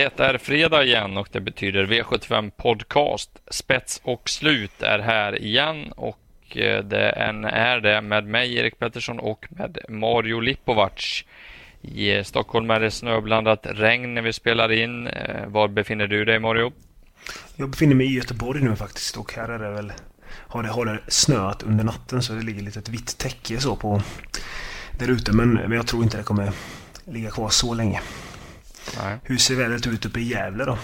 Det är fredag igen och det betyder V75 Podcast. Spets och slut är här igen och eh, det är det med mig Erik Pettersson och med Mario Lipovac. I eh, Stockholm är det snöblandat regn när vi spelar in. Eh, var befinner du dig Mario? Jag befinner mig i Göteborg nu faktiskt och här är det väl har det, har det snöat under natten så det ligger lite ett vitt täcke så på där ute men, men jag tror inte det kommer ligga kvar så länge. Nej. Hur ser vädret ut uppe i Gävle då?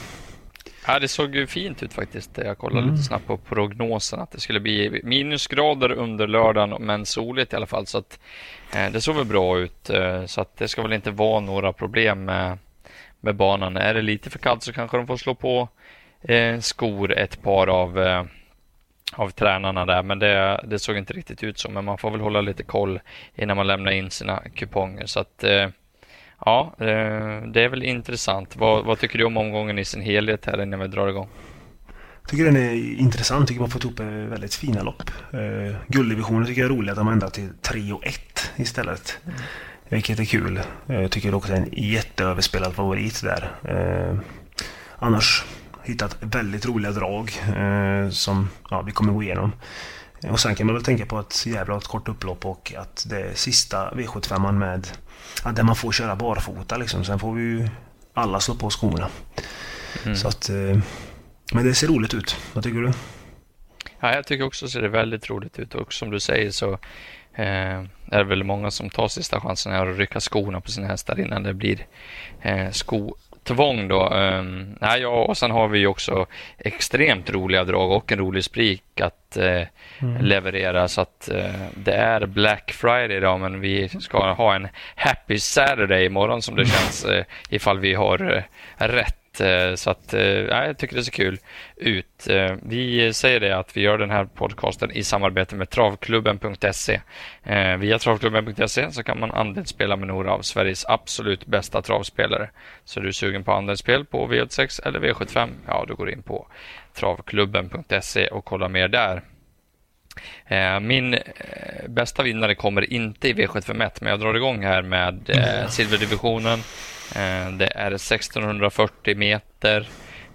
Ja, det såg ju fint ut faktiskt. Jag kollade mm. lite snabbt på prognosen att det skulle bli minusgrader under lördagen men soligt i alla fall. Så att, eh, det såg väl bra ut. Eh, så att det ska väl inte vara några problem med, med banan. Är det lite för kallt så kanske de får slå på eh, skor ett par av, eh, av tränarna där. Men det, det såg inte riktigt ut så. Men man får väl hålla lite koll innan man lämnar in sina kuponger. Så att eh, Ja, eh, det är väl intressant. Vad, vad, tycker du om omgången i sin helhet här innan vi drar igång? Jag tycker den är intressant. Tycker man fått ihop väldigt fina lopp. Eh, gulddivisionen tycker jag är roligt att de ändrat till 3 och 1 istället. Mm. Vilket är kul. Jag tycker också det är en jätteöverspelad favorit där. Eh, annars hittat väldigt roliga drag eh, som ja, vi kommer gå igenom. Och sen kan man väl tänka på att jävla har ett kort upplopp och att det är sista V75 med ja, där man får köra barfota liksom. Sen får vi ju alla slå på skorna. Mm. Så att, eh, men det ser roligt ut. Vad tycker du? Ja, jag tycker också att det ser väldigt roligt ut och som du säger så eh, är det väl många som tar sista chansen här och rycka skorna på sina hästar innan det blir eh, sko tvång då. Um, ja, och sen har vi också extremt roliga drag och en rolig sprik att uh, mm. leverera. Så att uh, det är Black Friday idag, men vi ska ha en Happy Saturday imorgon som det känns uh, ifall vi har rätt Eh, så att, eh, ja, jag tycker det ser kul ut. Eh, vi säger det att vi gör den här podcasten i samarbete med travklubben.se. Via travklubben.se så kan man andelsspela med några av Sveriges absolut bästa travspelare. Så är du sugen på andelsspel på V86 eller V75, ja då går du in på travklubben.se och kollar mer där. Min bästa vinnare kommer inte i V751, men jag drar igång här med silverdivisionen. Eh, det är 1640 meter.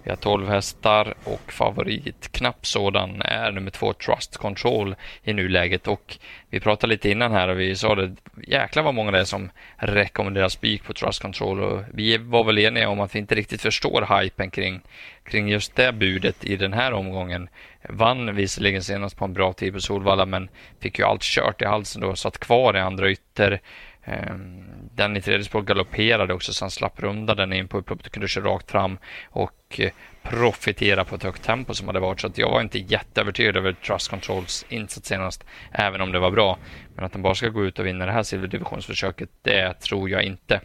Vi har 12 hästar och favorit, knapp sådan, är nummer två Trust Control i nuläget. Och vi pratade lite innan här och vi sa det, jäklar vad många det är som rekommenderar spik på Trust Control. Och vi var väl eniga om att vi inte riktigt förstår hypen kring, kring just det budet i den här omgången. Vann visserligen senast på en bra tid på Solvalla men fick ju allt kört i halsen då, satt kvar i andra ytter. Ehm, den i tredje spår galopperade också så han slapp runda den in på upploppet och kunde köra rakt fram och eh, profitera på ett högt tempo som hade varit. Så att jag var inte jätteövertygad över Trust Controls insats senast, även om det var bra. Men att den bara ska gå ut och vinna det här silverdivisionsförsöket, det tror jag inte.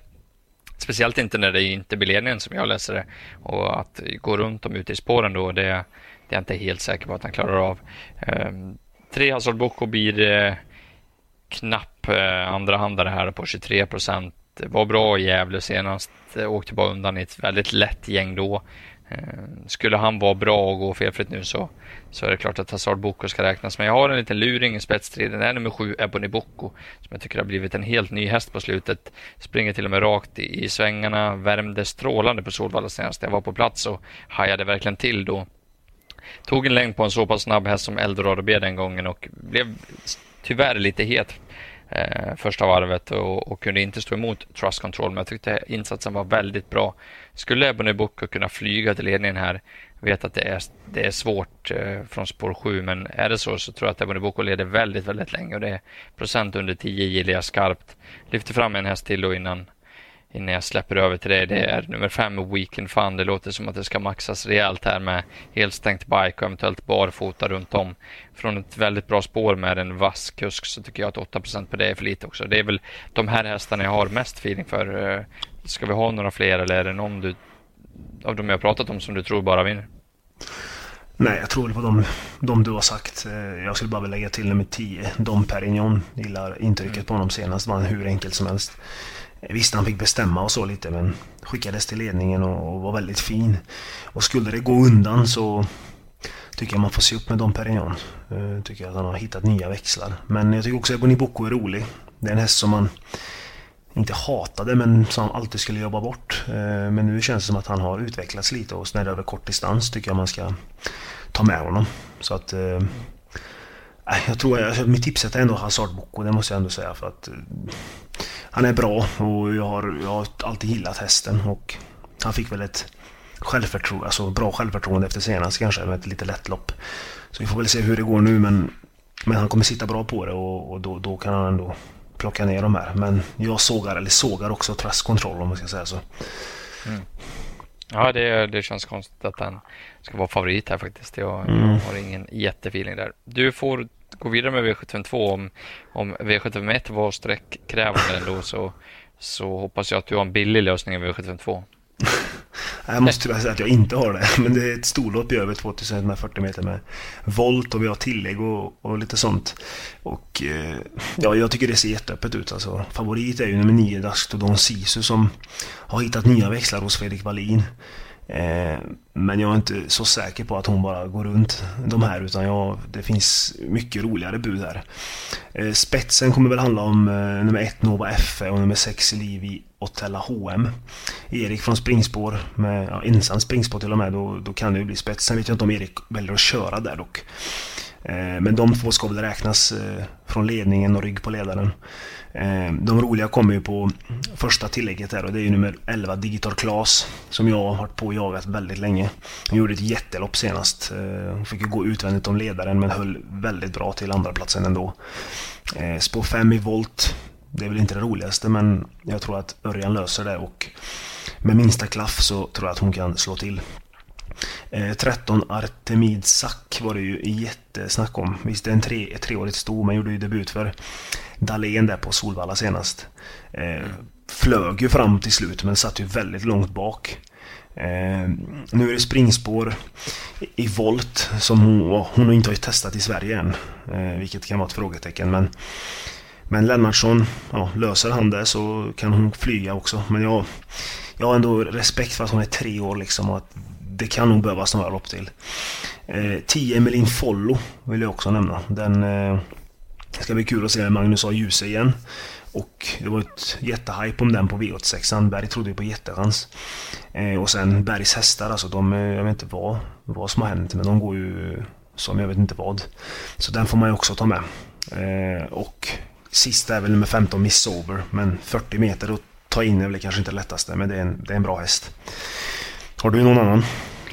Speciellt inte när det är inte blir ledningen som jag läser det. Och att gå runt dem ute i spåren då, det, det är jag inte helt säker på att han klarar av. Ehm, tre Hazard Boko blir eh, knapp eh, andrahandare här på 23 procent. Var bra i Gävle senast. Åkte bara undan i ett väldigt lätt gäng då. Eh, skulle han vara bra och gå felfritt nu så, så är det klart att Hazard Boko ska räknas. Men jag har en liten luring i spetsstriden. Det är nummer sju, Ebony Boko, som jag tycker har blivit en helt ny häst på slutet. Springer till och med rakt i, i svängarna, värmde strålande på Solvalla senast. Jag var på plats och hajade verkligen till då. Tog en längd på en så pass snabb häst som Eldorado B den gången och blev tyvärr lite het eh, första varvet och, och, kunde inte stå emot Trust Control. Men jag tyckte insatsen var väldigt bra. Skulle Ebony Booker kunna flyga till ledningen här, vet att det är, det är svårt eh, från spår 7, men är det så så tror jag att Ebony Booker leder väldigt, väldigt länge och det är procent under 10 gillar jag skarpt. Lyfter fram en häst till då innan innan jag släpper över till det. Det är nummer fem, Weekend Fun. Det låter som att det ska maxas rejält här med helt stängt bike och eventuellt barfota runt om. Från ett väldigt bra spår med en vass kusk så tycker jag att 8% på det är för lite också. Det är väl de här hästarna jag har mest feeling för. Eh, ska vi ha några fler eller är det någon du, av de jag pratat om som du tror bara vinner? Nej, jag tror på de, de du har sagt. Eh, jag skulle bara vilja lägga till nummer 10, Dom Perignon. Gillar intrycket mm. på honom senast. Var hur enkelt som helst. Visst, han fick bestämma och så lite men skickades till ledningen och, och var väldigt fin. Och skulle det gå undan så tycker jag man får se upp med Dom Perignon. Uh, tycker att han har hittat nya växlar. Men jag tycker också att Ebony Boko är rolig. Det är en häst som man inte hatade, men som alltid skulle jobba bort. Eh, men nu känns det som att han har utvecklats lite och när det över kort distans tycker jag man ska ta med honom. Så att... Äh, jag tror, alltså, mitt tips är ändå Hazard Boko, det måste jag ändå säga för att... Han är bra och jag har, jag har alltid gillat hästen och han fick väl ett självförtroende, alltså bra självförtroende efter senast kanske med ett lite lätt lopp. Så vi får väl se hur det går nu men, men han kommer sitta bra på det och, och då, då kan han ändå plocka ner de här. Men jag sågar, eller sågar också trustkontroll om man ska säga så. Mm. Ja, det, det känns konstigt att han ska vara favorit här faktiskt. Jag, mm. jag har ingen jättefeeling där. Du får gå vidare med V752. Om, om V751 var sträckkrävande ändå så, så hoppas jag att du har en billig lösning i V752. Jag måste tyvärr säga att jag inte har det. Men det är ett storlopp i över 2140 meter med volt och vi har tillägg och, och lite sånt. Och eh, ja, jag tycker det ser jätteöppet ut. Alltså, favorit är ju nummer 9, Daskto Sisu som har hittat nya växlar hos Fredrik Wallin. Eh, men jag är inte så säker på att hon bara går runt de här utan jag, det finns mycket roligare bud här. Eh, spetsen kommer väl handla om eh, nummer 1 Nova FE och nummer 6 Livi Otella HM. Erik från springspår, med ja, ensam springspår till och med, då, då kan det ju bli spets. Sen vet jag inte om Erik väljer att köra där dock. Eh, men de två ska väl räknas eh, från ledningen och rygg på ledaren. Eh, de roliga kommer ju på första tillägget där och det är ju nummer 11 Digital Class som jag har varit på och jagat väldigt länge. Hon gjorde ett jättelopp senast. Hon fick ju gå utvändigt om ledaren men höll väldigt bra till andra platsen ändå. Spår 5 i volt. Det är väl inte det roligaste men jag tror att Örjan löser det och med minsta klaff så tror jag att hon kan slå till. 13 Artemid Sack var det ju jättesnack om. Visst, det är en tre, ett treårigt sto, men gjorde ju debut för Dahlén där på Solvalla senast. Eh, flög ju fram till slut men satt ju väldigt långt bak. Eh, nu är det springspår i volt som hon, hon inte har testat i Sverige än. Eh, vilket kan vara ett frågetecken men men Lennartsson, ja, löser han det så kan hon flyga också. Men jag, jag har ändå respekt för att hon är tre år liksom och att det kan nog behövas några lopp till. Eh, 10 Emelin Follo vill jag också nämna. Den, eh, ska bli kul att se Magnus A. Djuse igen. Och det var ett jättehype om den på V86. Berg trodde ju på jättechans. Eh, och sen Bergs hästar, alltså de, eh, jag vet inte vad, vad som har hänt, men de går ju som jag vet inte vad. Så den får man ju också ta med. Eh, och sista är väl nummer 15, Miss Sober. Men 40 meter att ta in är väl kanske inte det lättaste, men det är en, det är en bra häst. Har du någon annan?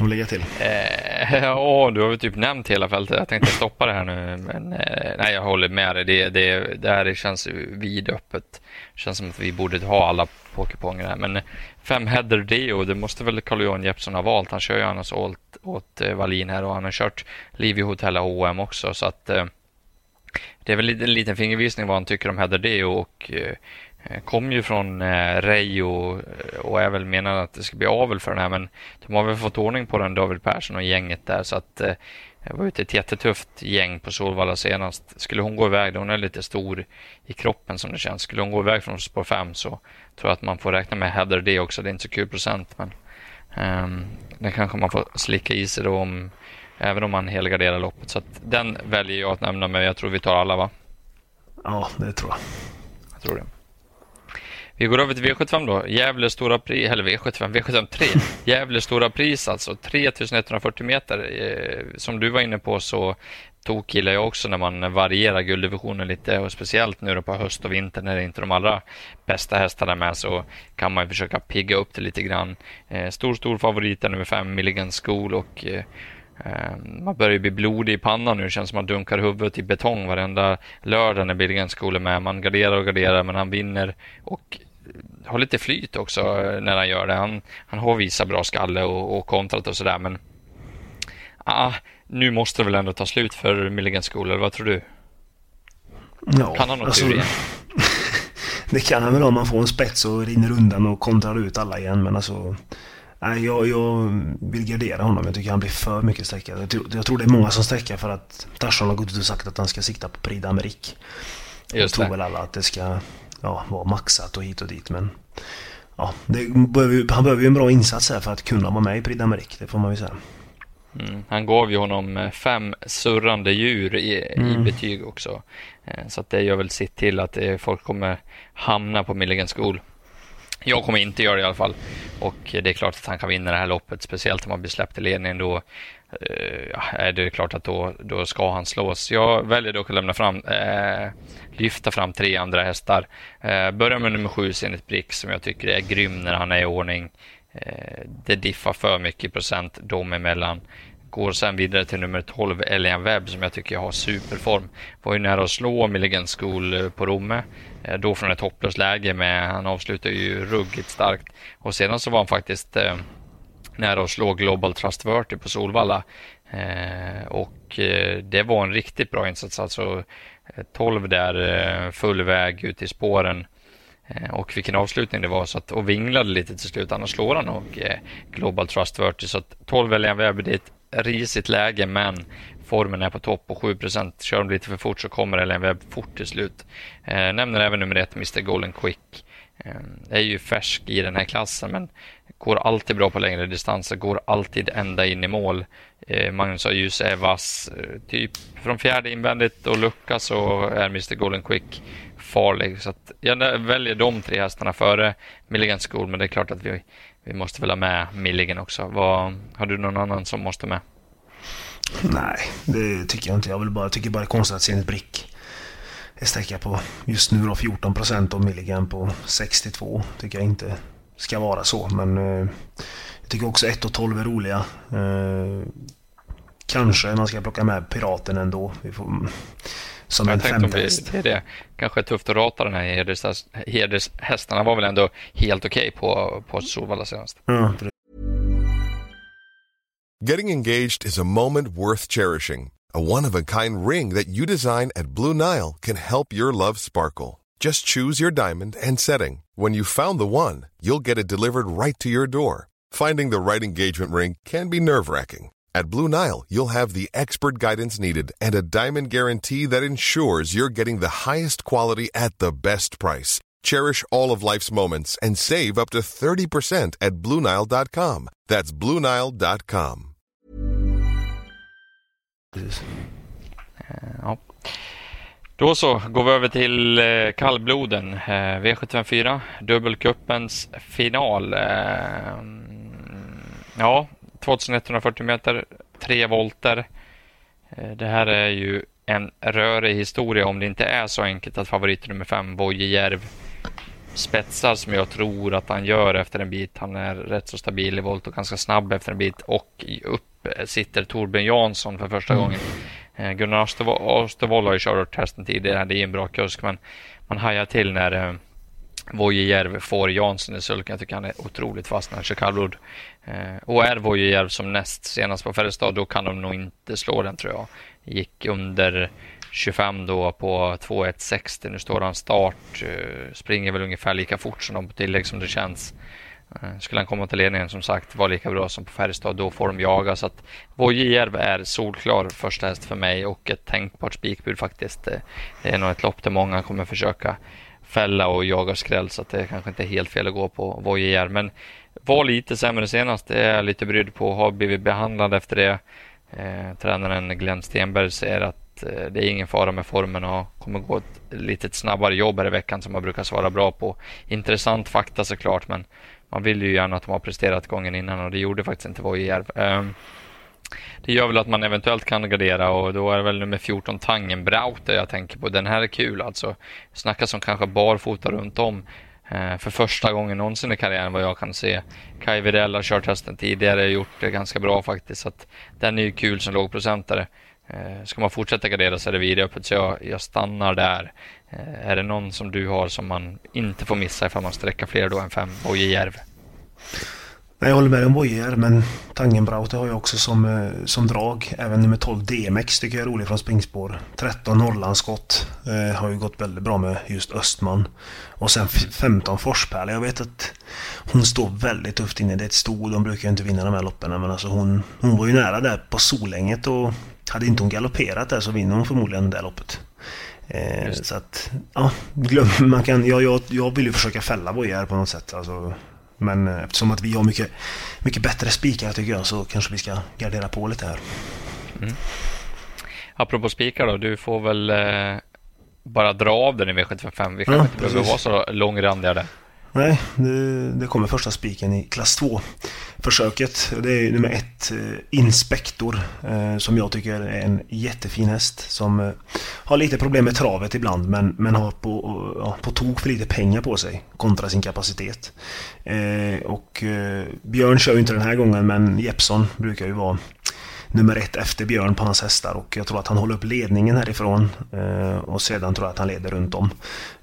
Att lägga till? Eh, ja, du har väl typ nämnt hela fältet. Jag tänkte stoppa det här nu, men eh, nej, jag håller med dig. Det, det, det här känns vidöppet. Det känns som att vi borde ha alla på kupongerna. här. Men fem header Deo, det måste väl Carl-Johan Jeppsson ha valt. Han kör ju annars åt, åt eh, Wallin här och han har kört Liv i Hotell H&M också. Så att eh, det är väl en liten fingervisning vad han tycker om header Deo och Eh, kom ju från eh, Reijo eh, och är väl menad att det ska bli avel för den här men de har väl fått ordning på den David Persson och gänget där så att eh, det var ju ett jättetufft gäng på Solvalla senast. Skulle hon gå iväg, då hon är lite stor i kroppen som det känns. Skulle hon gå iväg från spår 5 så tror jag att man får räkna med Heather det också. Det är inte så kul procent men um, den kanske man får slicka i sig då om, även om man helgarderar loppet. Så att den väljer jag att nämna men jag tror vi tar alla va? Ja, det tror jag. Jag tror det. Vi går över till V75 då. Gävle stora pris, eller V75, V75 3. Gävle stora pris alltså. 3140 meter. Eh, som du var inne på så tog gillar jag också när man varierar gulddivisionen lite och speciellt nu då på höst och vinter när det inte är de allra bästa hästarna med så kan man försöka pigga upp det lite grann. Eh, stor, stor favorit är nummer 5 Milligan School och eh, man börjar bli blodig i pannan nu. Det känns som att man dunkar huvudet i betong varenda lördag när School är med. Man garderar och garderar men han vinner och har lite flyt också när han gör det. Han, han har visat bra skalle och, och kontrat och sådär men ah, nu måste det väl ändå ta slut för Milligan School, eller vad tror du? Ja, kan han något alltså, Det kan han väl om man får en spets och rinner undan och kontrar ut alla igen men alltså Nej, jag, jag vill gardera honom. Jag tycker han blir för mycket sträckad. Jag, tror, jag tror det är många som sträcker för att Tarzan har gått ut och sagt att han ska sikta på Prix d'Amérique. Jag tror väl alla att det ska ja, vara maxat och hit och dit men... Ja, behöver, han behöver ju en bra insats här för att kunna vara med i Prix d'Amérique, det får man ju säga. Mm. Han gav ju honom eh, fem surrande djur i, mm. i betyg också. Eh, så att det gör väl sitt till att folk kommer hamna på Milligan School. Jag kommer inte göra det i alla fall. Och det är klart att han kan vinna det här loppet, speciellt om han blir släppt i ledningen. Då eh, ja, är det klart att då, då ska han slås. Jag väljer dock att lämna fram, eh, lyfta fram tre andra hästar. Eh, börjar med nummer sju, Zenit Brick, som jag tycker är grym när han är i ordning. Eh, det diffar för mycket procent dem emellan. Går sen vidare till nummer 12, Elian Webb, som jag tycker har superform. Var ju nära att slå Milligan School eh, på Romme. Eh, då från ett hopplöst läge, men han avslutar ju ruggigt starkt. Och sedan så var han faktiskt eh, nära att slå Global Trustworthy på Solvalla. Och det var en riktigt bra insats. Alltså 12 där, full väg ut i spåren. Och vilken avslutning det var. Så att, och vinglade lite till slut. Annars slår han nog Global Trustworthy. Så att 12 Elian Webb, det är ett risigt läge, men formen är på topp och 7% Kör de lite för fort så kommer LN Webb fort till slut. Eh, nämner även nummer ett, Mr Golden Quick. Eh, är ju färsk i den här klassen, men går alltid bra på längre distanser, går alltid ända in i mål. Eh, Magnus Ljus är vass, eh, typ från fjärde invändigt och lucka så är Mr Golden Quick farlig. Så jag väljer de tre hästarna före Milligan School, men det är klart att vi, vi måste väl ha med Milligan också. Vad, har du någon annan som måste med? Nej, det tycker jag inte. Jag vill bara, tycker bara det är konstigt att Zenit Brick är sträcka på just nu då 14 procent och Milligan på 62. Tycker jag inte ska vara så. Men eh, jag tycker också 1 och 12 är roliga. Eh, kanske man ska plocka med Piraten ändå. Vi får, som jag en femtest. Det, det kanske är tufft att rata den här hedershästarna var väl ändå helt okej okay på, på Solvalla senast. Mm. Getting engaged is a moment worth cherishing. A one-of-a-kind ring that you design at Blue Nile can help your love sparkle. Just choose your diamond and setting. When you found the one, you'll get it delivered right to your door. Finding the right engagement ring can be nerve-wracking. At Blue Nile, you'll have the expert guidance needed and a diamond guarantee that ensures you're getting the highest quality at the best price. Cherish all of life's moments and save up to 30% at BlueNile.com. That's BlueNile.com. Ja. Då så går vi över till eh, kallbloden. Eh, V754, dubbelkuppens final. Eh, ja, 2140 meter, tre volter. Eh, det här är ju en rörig historia om det inte är så enkelt att favorit nummer fem, Boje Järv, spetsar som jag tror att han gör efter en bit. Han är rätt så stabil i volt och ganska snabb efter en bit och upp sitter Torbjörn Jansson för första mm. gången. Eh, Gunnar Ostervoll har ju kört hästen tidigare. Det är en bra kusk men man hajar till när eh, Vojejärv får Jansson i sulken. Jag tycker han är otroligt fast när han kör kallblod. Eh, och är Vojejärv som näst senast på Färjestad, då kan de nog inte slå den tror jag. Gick under 25 då på 2.160. Nu står han start. Eh, springer väl ungefär lika fort som de på tillägg som det känns. Eh, skulle han komma till ledningen som sagt var lika bra som på Färjestad, då får de jaga. Så att Vojejärv är solklar första häst för mig och ett tänkbart spikbud faktiskt. Eh, det är nog ett lopp där många kommer försöka fälla och jaga skräll så att det kanske inte är helt fel att gå på Vojejer. Men var lite sämre senast, det är jag lite brydd på. Har blivit behandlad efter det. Eh, tränaren Glenn Stenberg säger att eh, det är ingen fara med formen och kommer gå ett lite snabbare jobb här i veckan som man brukar svara bra på. Intressant fakta såklart, men man vill ju gärna att de har presterat gången innan och det gjorde faktiskt inte Vojejer. Eh, det gör väl att man eventuellt kan gardera och då är det väl nummer 14 Tangenbrauter jag tänker på. Den här är kul alltså. Snacka som kanske barfota runt om eh, för första gången någonsin i karriären vad jag kan se. Kai Widell har kört hästen tidigare, och gjort det ganska bra faktiskt. Så att den är ju kul som lågprocentare. Eh, ska man fortsätta gardera så är det vidöppet så jag, jag stannar där. Eh, är det någon som du har som man inte får missa ifall man sträcker fler då än fem? Boje Nej, jag håller med om Boyer, men Tangenbrauter har jag också som, eh, som drag. Även nummer 12 DMX tycker jag är rolig från springspår. 13 Norrlandsskott eh, har ju gått väldigt bra med just Östman. Och sen 15 Forspärla. Jag vet att hon står väldigt tufft inne. Det är ett sto. De brukar ju inte vinna de här loppen. Men alltså hon, hon var ju nära där på Solänget och hade inte hon galopperat där så vinner hon förmodligen det loppet. Eh, så att, ja, glöm, man kan, jag, jag, jag vill ju försöka fälla Boyer på något sätt. Alltså, Men eh, eftersom att vi har mycket, mycket bättre spikar tycker jag så kanske vi ska gardera på lite här. Mm. Apropå spikar då, du får väl eh, bara dra av den i V755. Vi kanske ja, inte behöver vara så långrandiga där. Nej, det, det kommer första spiken i klass 2-försöket. Det är nummer ett, eh, Inspektor, eh, som jag tycker är en jättefin häst. Som eh, har lite problem med travet ibland, men, men har på, ja, på tok för lite pengar på sig kontra sin kapacitet. och Björn kör ju inte den här gången, men Jeppson brukar ju vara nummer ett efter Björn på hans hästar och jag tror att han håller upp ledningen härifrån eh, och sedan tror jag att han leder runt om.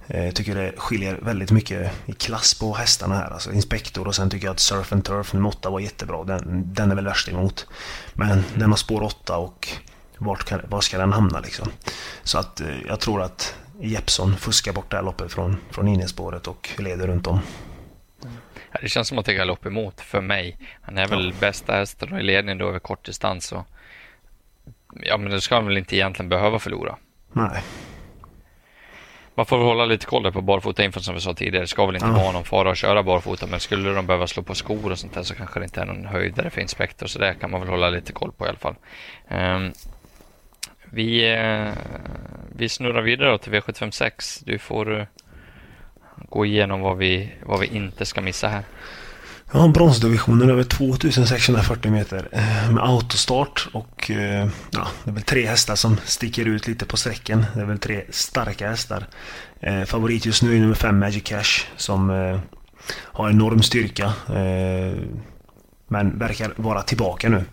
Eh, jag tycker det skiljer väldigt mycket i klass på hästarna här. Alltså Inspektor och sen tycker jag att Surf and Turf nummer 8 var jättebra. Den, den är väl värst emot. Men den har spår 8 och vart kan, var ska den hamna liksom? Så att eh, jag tror att Jeppson fuskar bort det här loppet från, från innerspåret och leder runt om. Det känns som att det är galopp emot för mig. Han är väl ja. bästa hästen i ledning då över kort distans. Och, ja, men det ska han väl inte egentligen behöva förlora. Nej. Man får hålla lite koll där på barfota inför som vi sa tidigare. Det ska väl inte ja. vara någon fara att köra barfota men skulle de behöva slå på skor och sånt där så kanske det inte är någon höjdare för inspektor så det kan man väl hålla lite koll på i alla fall. Um, vi, uh, vi snurrar vidare till V756. Du får uh, gå igenom vad vi, vad vi inte ska missa här. Ja, bronsdivisionen över 2640 meter eh, med autostart och eh, ja, det är väl tre hästar som sticker ut lite på sträcken. Det är väl tre starka hästar. Eh, favorit just nu är nummer 5 Magic Cash som eh, har enorm styrka men verkar vara tillbaka nu.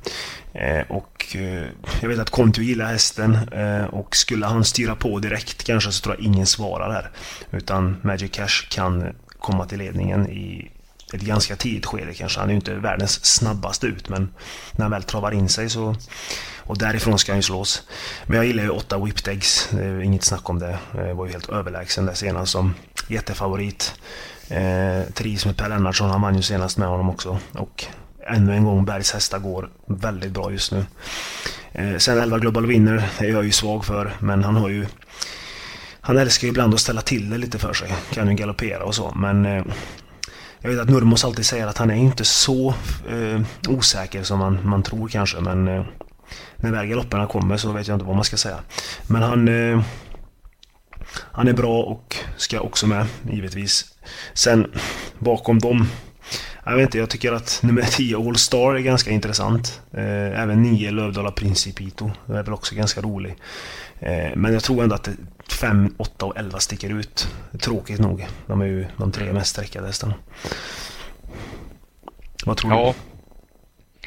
Eh, och eh, jag vet att Kontio gillar hästen eh, och skulle han styra på direkt kanske så tror jag ingen svarar här. Utan Magic Cash kan komma till ledningen i ett ganska tidigt skede kanske. Han är ju inte världens snabbaste ut men när han väl travar in sig så... Och därifrån ska han ju slås. Men jag gillar ju 8 Whipped Eggs. Det är inget snack om det. Jag var ju helt överlägsen där senast som jättefavorit. Eh, trivs med Per Lennartsson, han vann ju senast med honom också. Och ännu en gång, Bergs hästar går väldigt bra just nu. Eh, sen 11 Global Winner är jag ju svag för, men han har ju... Han älskar ju ibland att ställa till det lite för sig. Kan ju galoppera och så, men... Eh, jag vet att Nurmos alltid säger att han är inte så eh, osäker som man, man tror kanske men eh, när väl galopperna kommer så vet jag inte vad man ska säga. Men han eh, han är bra och ska också med givetvis. Sen bakom dem jag vet inte, jag tycker att nummer 10 All Star är ganska intressant. Eh, även 9 Lövdala Principito. Det är väl också ganska rolig. Eh, men jag tror ändå att 5, 8 och 11 sticker ut. Tråkigt nog. De är ju de tre mest sträckade hästarna. Vad tror ja. du?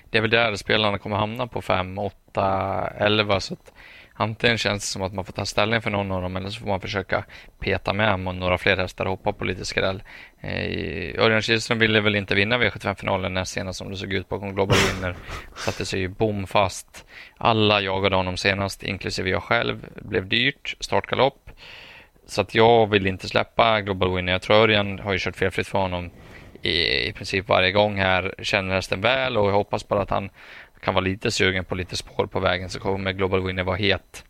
Det är väl där spelarna kommer hamna på 5, 8, 11. Så att Antingen känns det som att man får ta ställning för någon av dem eller så får man försöka peta med om några fler hästar och hoppa på lite skräll. Eh, Örjan Kihlström ville väl inte vinna V75-finalen näst senast som det såg ut bakom Global Winner. Satte sig ju bom fast. Alla jagade honom senast, inklusive jag själv. Blev dyrt, startgalopp. Så att jag vill inte släppa Global Winner. Jag tror Örjan har ju kört felfritt för honom i, i princip varje gång här. Känner hästen väl och jag hoppas bara att han kan vara lite sugen på lite spår på vägen så kommer Global Winner vara het.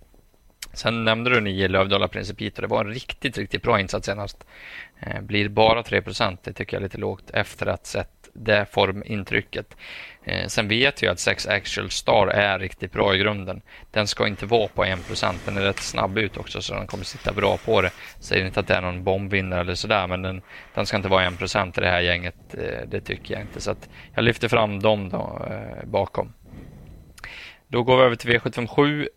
Sen nämnde du nio Lövdala Principito. Det var en riktigt, riktigt bra insats senast. Eh, blir bara 3% det tycker jag är lite lågt efter att sett det formintrycket. Eh, sen vet jag att 6 Actual Star är riktigt bra i grunden. Den ska inte vara på 1%. Den är rätt snabb ut också så den kommer sitta bra på det. Säger inte att det är någon bombvinnare eller sådär men den, den ska inte vara 1% i det här gänget. Eh, det tycker jag inte. Så att jag lyfter fram dem då bakom. Då går vi över till V757.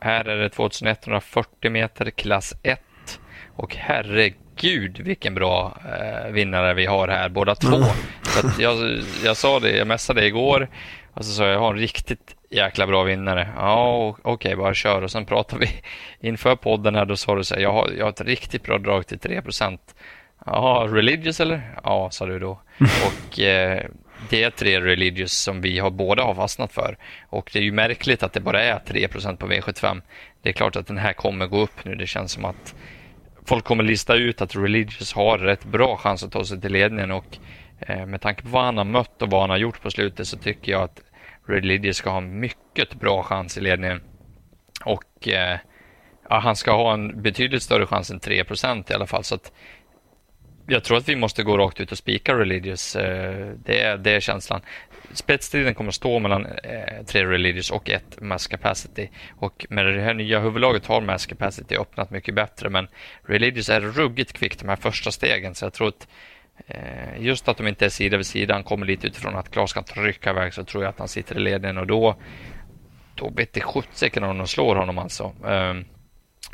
Här är det 2140 meter klass 1 och herregud vilken bra eh, vinnare vi har här båda två. Mm. Så jag, jag sa det, jag messade igår och så sa jag, jag har en riktigt jäkla bra vinnare. Ja, okej, okay, bara kör. Och sen pratade vi inför podden här, då sa du så här, jag har, jag har ett riktigt bra drag till 3% Ja, religious eller? Ja, sa du då. Och eh, det är tre religious som vi har båda har fastnat för. Och det är ju märkligt att det bara är 3% på V75. Det är klart att den här kommer gå upp nu. Det känns som att folk kommer lista ut att religious har rätt bra chans att ta sig till ledningen och eh, med tanke på vad han har mött och vad han har gjort på slutet så tycker jag att religious ska ha mycket bra chans i ledningen. Och eh, ja, han ska ha en betydligt större chans än 3% i alla fall. Så att jag tror att vi måste gå rakt ut och spika Religious. Eh, det är, det är känslan. Spetsstriden kommer att stå mellan eh, tre Religious och ett Mass Capacity. Och med det här nya huvudlaget har Mass Capacity öppnat mycket bättre. Men Religious är ruggigt kvickt de här första stegen. Så jag tror att eh, just att de inte är sida vid sida, han kommer lite utifrån att Klas kan trycka iväg så tror jag att han sitter i ledningen och då då vet sjuttsiken om de slår honom alltså. Ehm,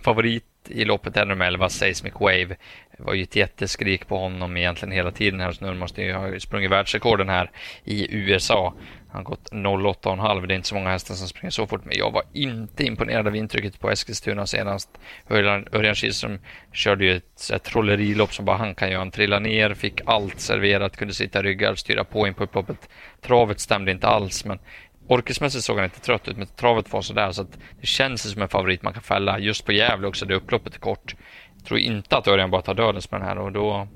favorit i loppet är nummer 11, Seismic Wave. Det var ju ett jätteskrik på honom egentligen hela tiden här. Så nu måste ju ha sprungit världsrekorden här i USA. Han har gått 08,5. Det är inte så många hästar som springer så fort. Men jag var inte imponerad av intrycket på Eskilstuna senast. Örjan Kihlström körde ju ett, ett trollerilopp som bara han kan göra. Han trillade ner, fick allt serverat, kunde sitta ryggar, styra på in på upploppet. Travet stämde inte alls, men Orkesmässigt såg han inte trött ut, men travet var sådär. Så att det känns som en favorit man kan fälla. Just på Gävle också, det upploppet är kort. Jag tror inte att Örjan bara tar dödens med den här och då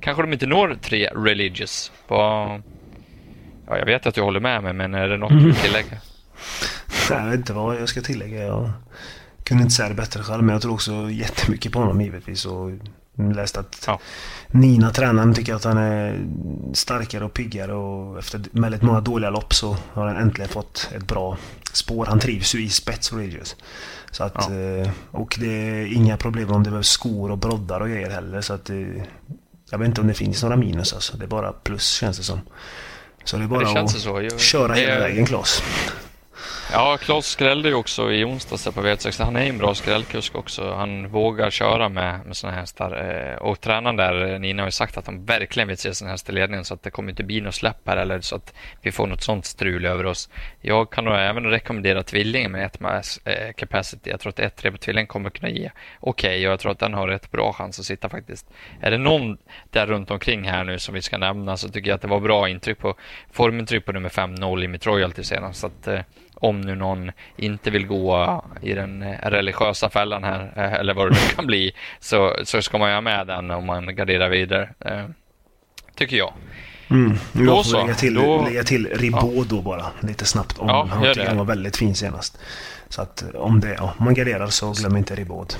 kanske de inte når tre religious. På... Ja, jag vet att du håller med mig, men är det något du vill tillägga? Jag vet inte vad jag ska tillägga. Jag kunde inte säga det bättre själv, men jag tror också jättemycket på honom givetvis. Och läst att ja. Nina, tränaren, tycker att han är starkare och piggare och efter väldigt många dåliga lopp så har han äntligen fått ett bra spår. Han trivs ju i spets Regis. Så att, ja. Eh, och det är inga problem om det behövs skor och broddar och grejer heller. Så att, eh, jag vet inte om det finns några minus alltså. Det är bara plus känns det som. Så det är bara det att så. köra hela vägen Klas. Ja, Klas skrällde ju också i onsdags på V86. Han är en bra skrällkusk också. Han vågar köra med, med sådana hästar. Eh, och tränaren där, eh, Nina, har ju sagt att han verkligen vill se sådana hästar i ledningen så att det kommer inte bli något släpp här eller så att vi får något sånt strul över oss. Jag kan nog även rekommendera tvillingen med ett mass eh, capacity. Jag tror att ett 3 på tvillingen kommer kunna ge okej okay, och jag tror att den har rätt bra chans att sitta faktiskt. Är det någon där runt omkring här nu som vi ska nämna så tycker jag att det var bra intryck på formintryck på nummer 5, No Limit Royalty senast. Så att, eh, om nu någon inte vill gå i den eh, religiösa fällan här, eh, eller vad det nu kan bli, så, så ska man ju ha med den om man garderar vidare. Eh, tycker jag. Mm. Då så. Lägga till, då, lägga till då bara, lite snabbt. Om, ja, han tycker han var väldigt fin senast. Så att om, det, ja, om man garderar så glöm inte Ribot.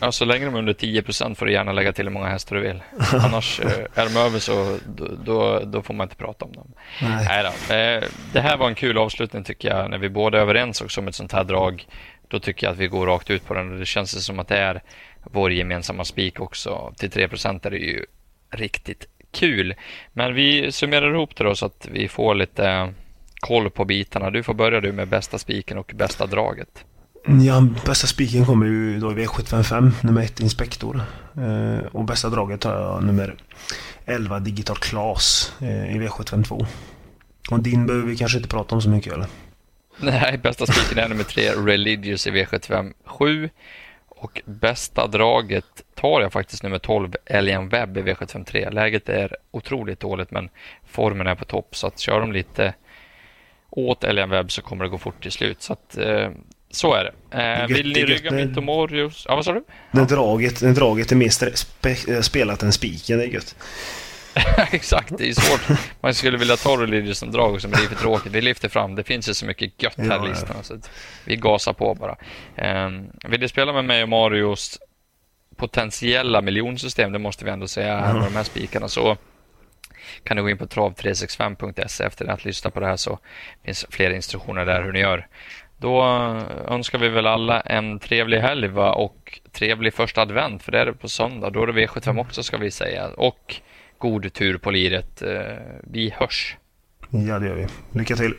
Ja, så länge de är under 10% får du gärna lägga till hur många hästar du vill. Annars eh, är de över så då, då, får man inte prata om dem. Nej. Nej då. Eh, det här var en kul avslutning tycker jag. När vi båda är överens också om ett sånt här drag. Då tycker jag att vi går rakt ut på den. Det känns som att det är vår gemensamma spik också. Till 3% är det ju riktigt kul. Men vi summerar ihop det då så att vi får lite koll på bitarna. Du får börja du med bästa spiken och bästa draget. Ja, bästa spiken kommer ju då i V755, nummer 1 Inspektor. Eh, och bästa draget har jag nummer 11 Digital Class eh, i V752. Och din behöver vi kanske inte prata om så mycket eller? Nej, bästa spiken är nummer 3 Religious i V757. Och bästa draget tar jag faktiskt nummer 12 Alien Web i V753. Läget är otroligt dåligt men formen är på topp så att kör de lite åt Alien Web så kommer det gå fort till slut. Så att, eh, så är det. Eh, vill ni rygga mitt Morius? Ja, vad sa du? När draget, när draget är mer spe, eh, spelat än spiken, det är gött. Exakt, det är svårt. Man skulle vilja ta Religious som drag också, men det är för tråkigt. Vi lyfter fram, det finns ju så mycket gött här i listan. Så vi gasar på bara. Um, vill du spela med mig och Marios potentiella miljonsystem, det måste vi ändå säga här med de här spikarna, så kan du gå in på trav365.se efter att lyssna på det här så finns fler instruktioner där hur ni gör. Då önskar vi väl alla en trevlig helg va? och trevlig första advent, för det är det på söndag. Då är det V75 också ska vi säga. Och god tur på liret. Eh, vi hörs. Ja, det gör vi. Lycka till.